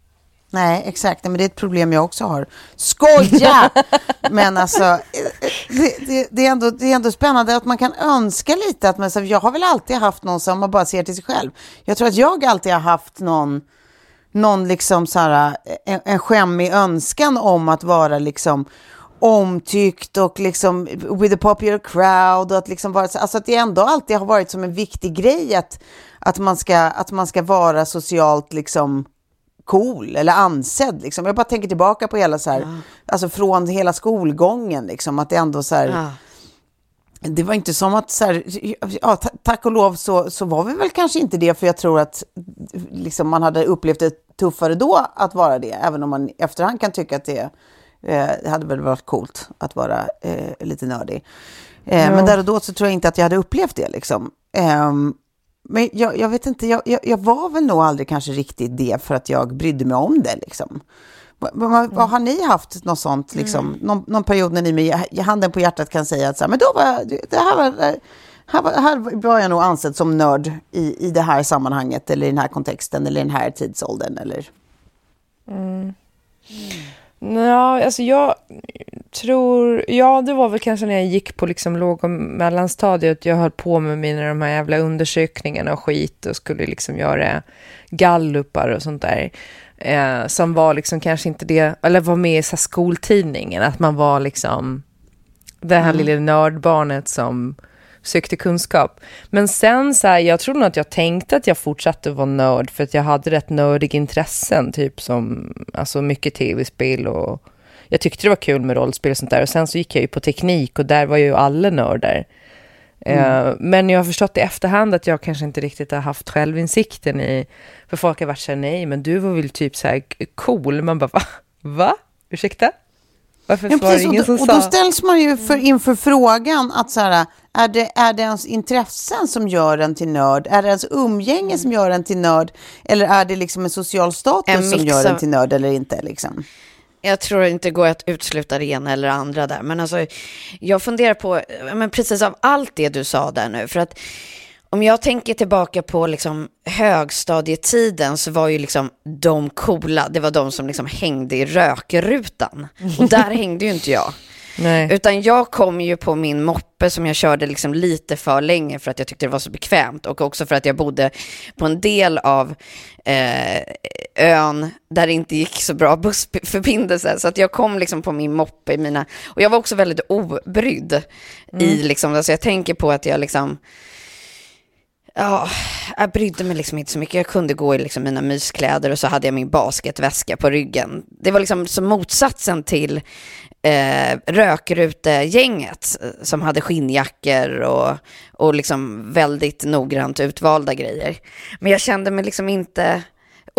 Nej, exakt. Men det är ett problem jag också har. Skoja! Men alltså, det, det, det, är ändå, det är ändå spännande att man kan önska lite. Att man, så jag har väl alltid haft någon som man bara ser till sig själv. Jag tror att jag alltid har haft någon, någon liksom så här, en, en skämmig önskan om att vara liksom omtyckt och liksom with a popular crowd. Och att, liksom vara, alltså att det ändå alltid har varit som en viktig grej att, att, man, ska, att man ska vara socialt liksom cool eller ansedd. Liksom. Jag bara tänker tillbaka på hela så här, ja. alltså från hela skolgången, liksom, att det ändå så här, ja. det var inte som att, så här, ja, tack och lov så, så var vi väl kanske inte det, för jag tror att liksom, man hade upplevt det tuffare då att vara det, även om man i efterhand kan tycka att det, eh, hade väl varit coolt att vara eh, lite nördig. Eh, ja. Men där och då så tror jag inte att jag hade upplevt det. Liksom. Ehm, men jag, jag, vet inte, jag, jag, jag, var väl nog aldrig kanske riktigt det för att jag brydde mig om det. Liksom. Vad har ni haft något sånt, liksom, mm. någon, någon, period när ni med handen på hjärtat kan säga att så här, men då var, det här var, här var, här var jag nog ansedd som nörd i, i det här sammanhanget eller i den här kontexten eller i den här tidsåldern eller? Mm. Ja, alltså jag tror, ja det var väl kanske när jag gick på liksom låg och mellanstadiet, jag höll på med mina de här jävla undersökningarna och skit och skulle liksom göra gallupar och sånt där. Eh, som var liksom kanske inte det, eller var med i så skoltidningen, att man var liksom det här mm. lilla nördbarnet som sökte kunskap. Men sen så här, jag tror nog att jag tänkte att jag fortsatte vara nörd för att jag hade rätt nördiga intressen, typ som alltså mycket tv-spel och jag tyckte det var kul med rollspel och sånt där. Och sen så gick jag ju på teknik och där var ju alla nördar. Mm. Uh, men jag har förstått i efterhand att jag kanske inte riktigt har haft självinsikten i, för folk har varit så här, nej men du var väl typ så här cool. Man bara, va? Va? Ursäkta? Varför ja, precis, ingen som och, sa... Och då ställs man ju för, inför frågan att så här, är det, är det ens intressen som gör en till nörd? Är det ens umgänge mm. som gör en till nörd? Eller är det liksom en social status en som gör en till nörd eller inte? Liksom? Jag tror inte det går att utesluta det ena eller andra där. Men alltså, jag funderar på, men precis av allt det du sa där nu. För att om jag tänker tillbaka på liksom högstadietiden så var ju liksom de coola, det var de som liksom hängde i rökrutan. Och där hängde ju inte jag. Nej. Utan jag kom ju på min moppe som jag körde liksom lite för länge för att jag tyckte det var så bekvämt och också för att jag bodde på en del av eh, ön där det inte gick så bra bussförbindelse. Så att jag kom liksom på min moppe i mina, och jag var också väldigt obrydd mm. i liksom, alltså jag tänker på att jag liksom, Ja, jag brydde mig liksom inte så mycket. Jag kunde gå i liksom mina myskläder och så hade jag min basketväska på ryggen. Det var liksom som motsatsen till eh, rökrutegänget eh, som hade skinnjackor och, och liksom väldigt noggrant utvalda grejer. Men jag kände mig liksom inte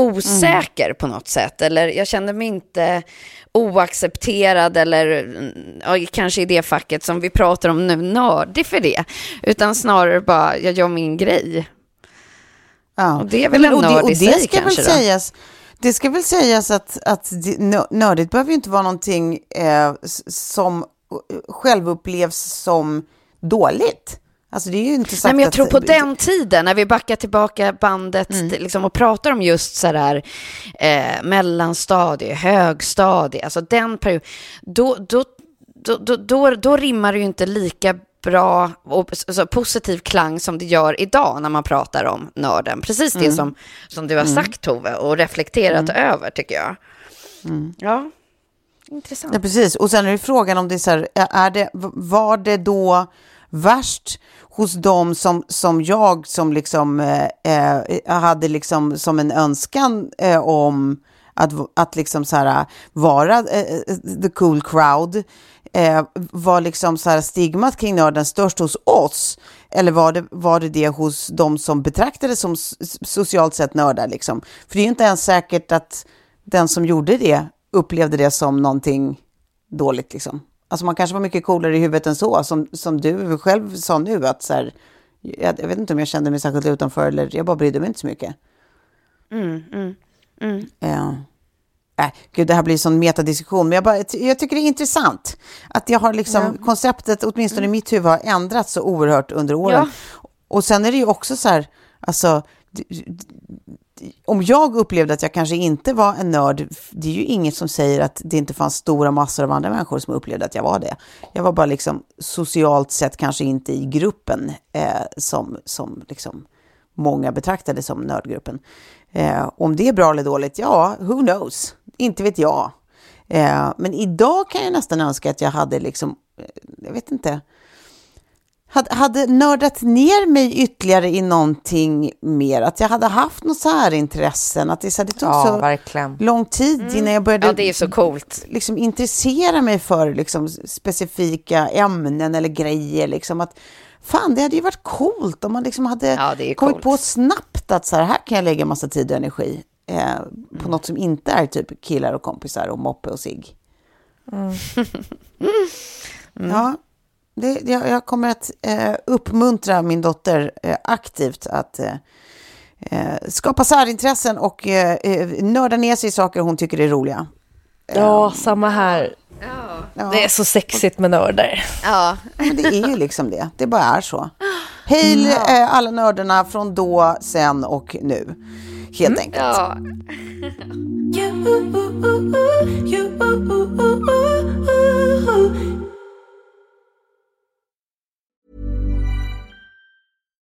osäker mm. på något sätt. Eller jag kände mig inte oaccepterad eller ja, kanske i det facket som vi pratar om nu, nördig för det. Utan snarare bara, jag gör min grej. Ja. Och det är väl en nörd i sig kanske? Sägas, det ska väl sägas att, att nördigt behöver ju inte vara någonting eh, som självupplevs som dåligt. Alltså det är ju inte sagt Nej, men jag tror på den tiden, när vi backar tillbaka bandet mm. liksom, och pratar om just så där eh, mellanstadie, högstadie, alltså den perioden, då, då, då, då, då, då rimmar det ju inte lika bra och alltså, positiv klang som det gör idag när man pratar om nörden. Precis det mm. som, som du har mm. sagt Tove och reflekterat mm. över tycker jag. Mm. Ja, intressant. Ja, precis. Och sen är det frågan om det är så här, är det, var det då värst hos dem som, som jag som liksom eh, eh hade liksom som en önskan eh, om att, att liksom så här, eh, vara eh, eh, the cool crowd. Eh, var liksom så här stigmat kring nörden störst hos oss? Eller var det, var det det hos de som betraktades som socialt sett nördar? Liksom? För det är ju inte ens säkert att den som gjorde det upplevde det som någonting dåligt. Liksom. Alltså man kanske var mycket coolare i huvudet än så, som, som du själv sa nu, att så här, jag, jag, vet inte om jag kände mig särskilt utanför eller jag bara brydde mig inte så mycket. Mm, mm, mm. Ja. Äh, gud, det här blir en sån metadiskussion, men jag, bara, jag tycker det är intressant att jag har liksom, ja. konceptet, åtminstone i mm. mitt huvud, har ändrats så oerhört under åren. Ja. Och sen är det ju också så här, alltså, om jag upplevde att jag kanske inte var en nörd, det är ju inget som säger att det inte fanns stora massor av andra människor som upplevde att jag var det. Jag var bara liksom socialt sett kanske inte i gruppen eh, som, som liksom många betraktade som nördgruppen. Eh, om det är bra eller dåligt, ja, who knows? Inte vet jag. Eh, men idag kan jag nästan önska att jag hade liksom, eh, jag vet inte, hade, hade nördat ner mig ytterligare i någonting mer. Att jag hade haft något särintressen. Att det, så, det tog Ja, så verkligen. lång tid Mm. innan jag började Ja, det är så coolt. liksom, intressera mig för liksom, specifika ämnen eller grejer. Liksom, att, fan, det hade ju varit coolt om man liksom hade Ja, kommit coolt. på snabbt att så här, här kan jag lägga massa tid och energi eh, Mm. på något som inte är typ killar och kompisar och moppe och cigg. Ja, det, jag, jag kommer att eh, uppmuntra min dotter eh, aktivt att eh, eh, skapa särintressen och eh, eh, nörda ner sig i saker hon tycker är roliga. Ja, samma här. Ja. Det är så sexigt med nördar. Ja. Men det är ju liksom det. Det bara är så. Hej eh, alla nördarna från då, sen och nu. Helt enkelt. ja.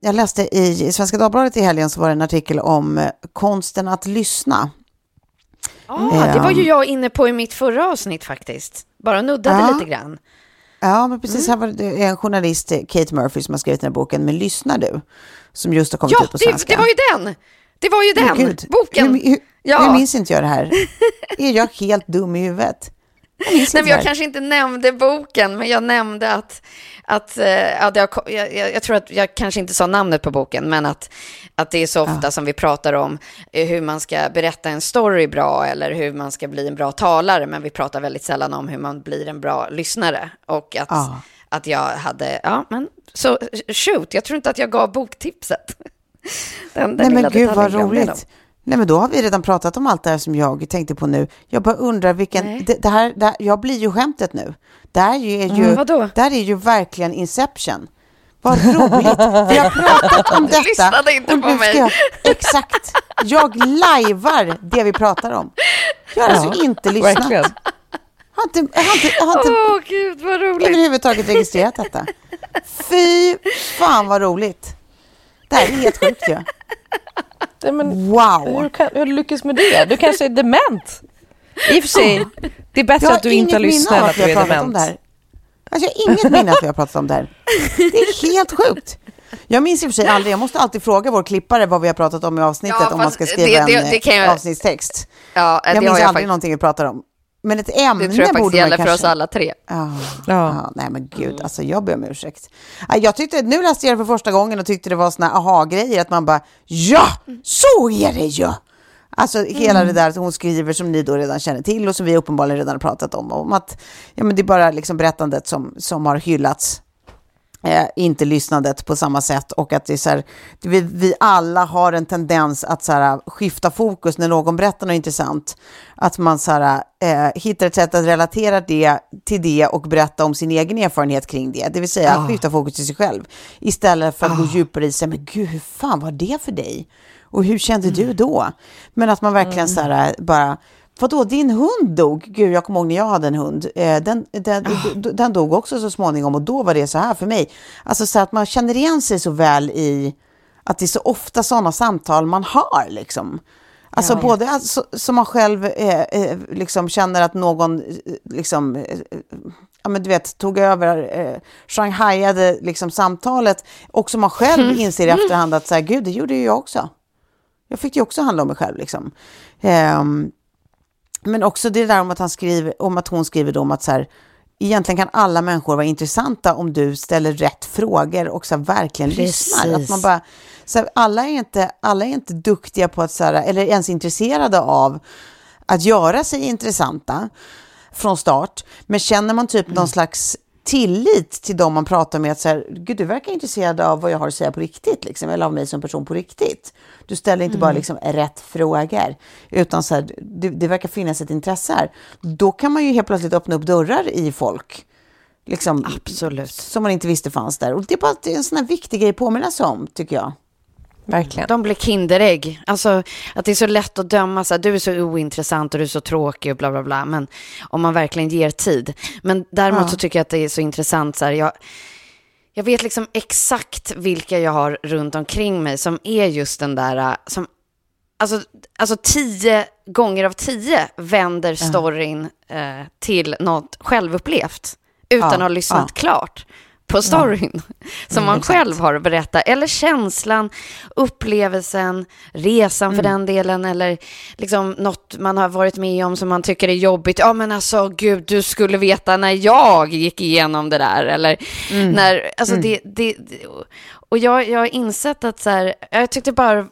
Jag läste i Svenska Dagbladet i helgen så var det en artikel om eh, konsten att lyssna. Ah, det var ju jag inne på i mitt förra avsnitt faktiskt. Bara nuddade Ja. lite grann. Ja, men precis. Mm. Här var det en journalist, eh, Kate Murphy, som har skrivit den här boken, Men lyssnar du? Som just har kommit Ja, ut på det, svenska. det var ju den! Det var ju den gud, boken. Hur, hur, Ja. hur minns inte jag det här? Är jag helt dum i huvudet? Nej, men jag kanske inte nämnde boken, men jag nämnde att, att eh, ja, det har, jag, jag, tror att jag kanske inte sa namnet på boken, men att, att det är så ofta som vi pratar om eh, hur man ska berätta en story bra eller hur man ska bli en bra talare, men vi pratar väldigt sällan om hur man blir en bra lyssnare. Och att, Ja. att jag hade, ja, men så shoot, jag tror inte att jag gav boktipset. Den, den Nej men gud vad roligt. Nej men då har vi redan pratat om allt det här som jag tänkte på nu. Jag bara undrar vilken, det, det, här, det här, jag blir ju skämtet nu. Det här är ju, är ju, Mm, vadå? det här är ju verkligen Inception. Vad roligt. Vi har pratat om detta. lyssnade inte på mig. Jag, exakt. Jag lajvar det vi pratar om. Jag har alltså inte lyssnat. verkligen. Har inte, har inte, har inte Åh gud vad roligt. överhuvudtaget registrerat detta. Fy fan vad roligt. Det här är helt sjukt ju. Nej, men, Wow. hur, kan, hur lyckas med det? Du kanske är dement. I och för sig, det är bättre Jag att du inte har lyssnat än att du är dement. Alltså, jag har inget minne att vi har pratat om det här. Det är helt sjukt. Jag minns i och för sig aldrig, jag måste alltid fråga vår klippare vad vi har pratat om i avsnittet Ja, om man ska skriva det- det- en det eh, jag- avsnittstext. Ja, Jag det minns har aldrig jag faktiskt. någonting vi pratar om. Men ett ämne Det tror jag borde man gäller för kanske... oss alla tre. Ja, Ja. ja. nej men gud, alltså jag ber om ursäkt. Ja, Jag tyckte, nu läste jag det för första gången och tyckte det var såna aha-grejer, att man bara, ja, så är det ju! Alltså hela det där som hon skriver som ni då redan känner till och som vi uppenbarligen redan har pratat om, om att ja, men det är bara liksom berättandet som, som har hyllats eh, inte lyssnandet på samma sätt och att det är så här, vi, vi alla har en tendens att så här, skifta fokus när någon berättar något intressant. Att man så här, eh, hittar ett sätt att relatera det till det och berätta om sin egen erfarenhet kring det. Det vill säga att Ah. skifta fokus till sig själv. Istället för att gå Ah. djupare i sig, men gud, hur fan var det för dig? Och hur kände du då? Men att man verkligen så här, bara, vadå, din hund dog? Gud, jag kommer ihåg när jag hade en hund. Eh, den, den, d- den dog också så småningom och då var det så här för mig. Alltså så att man känner igen sig så väl i att det är så ofta sådana samtal man har liksom. Alltså Ja. både alltså, som man själv eh, eh, liksom känner att någon eh, liksom, eh, ja men du vet, tog över, eh, shanghaiade liksom samtalet och som man själv inser i efterhand att så här, gud, det gjorde ju jag också. Jag fick ju också handla om mig själv liksom. Ehm, men också det där om att, han skriver, om att hon skriver då om att så här, egentligen kan alla människor vara intressanta om du ställer rätt frågor och så här, verkligen lyssnar. Att Precis. man bara, så här, alla, är inte, alla är inte duktiga på att, så här, eller ens intresserade av att göra sig intressanta från start. Men känner man typ någon slags tillit till dem man pratar med, att så här, gud du verkar intresserad av vad jag har att säga på riktigt, liksom, eller av mig som person på riktigt. Du ställer inte bara liksom rätt frågor, utan så här, det, det verkar finnas ett intresse här. Då kan man ju helt plötsligt öppna upp dörrar i folk. Liksom, Absolut. Som man inte visste fanns där. Och det är bara en sån här viktig grej att påminna sig om, tycker jag. Verkligen. De blir kinderägg. Alltså att det är så lätt att döma så här, du är så ointressant och du är så tråkig och bla bla bla. Men om man verkligen ger tid. Men däremot Ja. så tycker jag att det är så intressant så här, jag, jag vet liksom exakt vilka jag har runt omkring mig som är just den där, äh, som, alltså, alltså tio gånger av tio vänder storyn eh, till något självupplevt. Utan Ja, att ha lyssnat ja. klart på storyn som man själv har att berätta. Eller känslan, upplevelsen, resan för den delen. Eller liksom något man har varit med om som man tycker är jobbigt. Ja men alltså gud, du skulle veta när jag gick igenom det där. Eller när, alltså det, det, det, och jag, jag har insett att så här, jag tyckte bara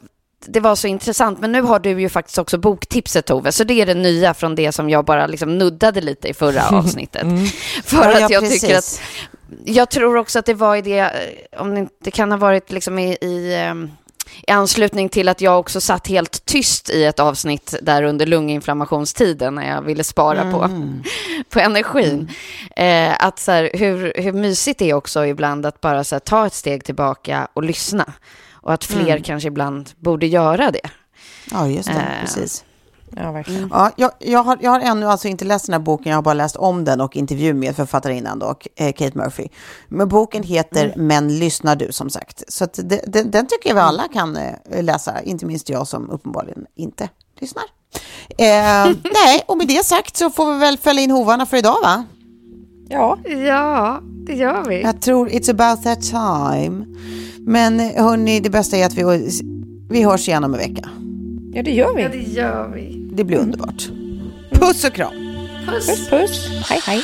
det var så intressant. Men nu har du ju faktiskt också boktipset Tove, så det är det nya från det som jag bara liksom nuddade lite i förra avsnittet. För Ja, att ja, jag tycker precis. att, jag tror också att det var i det, eh, om det inte kan ha varit liksom i, i, ehm, i anslutning till att jag också satt helt tyst i ett avsnitt där under lunginflammationstiden när jag ville spara på, på energin. Eh, att så här, hur, hur mysigt det är också ibland att bara så här, ta ett steg tillbaka och lyssna. Och att fler kanske ibland borde göra det. Ja, just det. Eh, Precis. Ja, verkligen. Ja, jag, jag, har, jag har ännu alltså inte läst den här boken, jag har bara läst om den och intervju med författarinnan då, eh, Kate Murphy. Men boken heter Men lyssnar du som sagt. Så att det, den, den tycker jag vi alla kan eh, läsa, inte minst jag som uppenbarligen inte lyssnar. Eh, nej, och med det sagt så får vi väl fälla in hovarna för idag va? Ja. Ja, det gör vi. Jag tror it's about that time. Men eh, hörni, det bästa är att vi, vi hörs igen om en vecka. Ja, det gör vi. det gör vi. Det blir underbart. Puss och kram! Puss, puss. Hej, hej.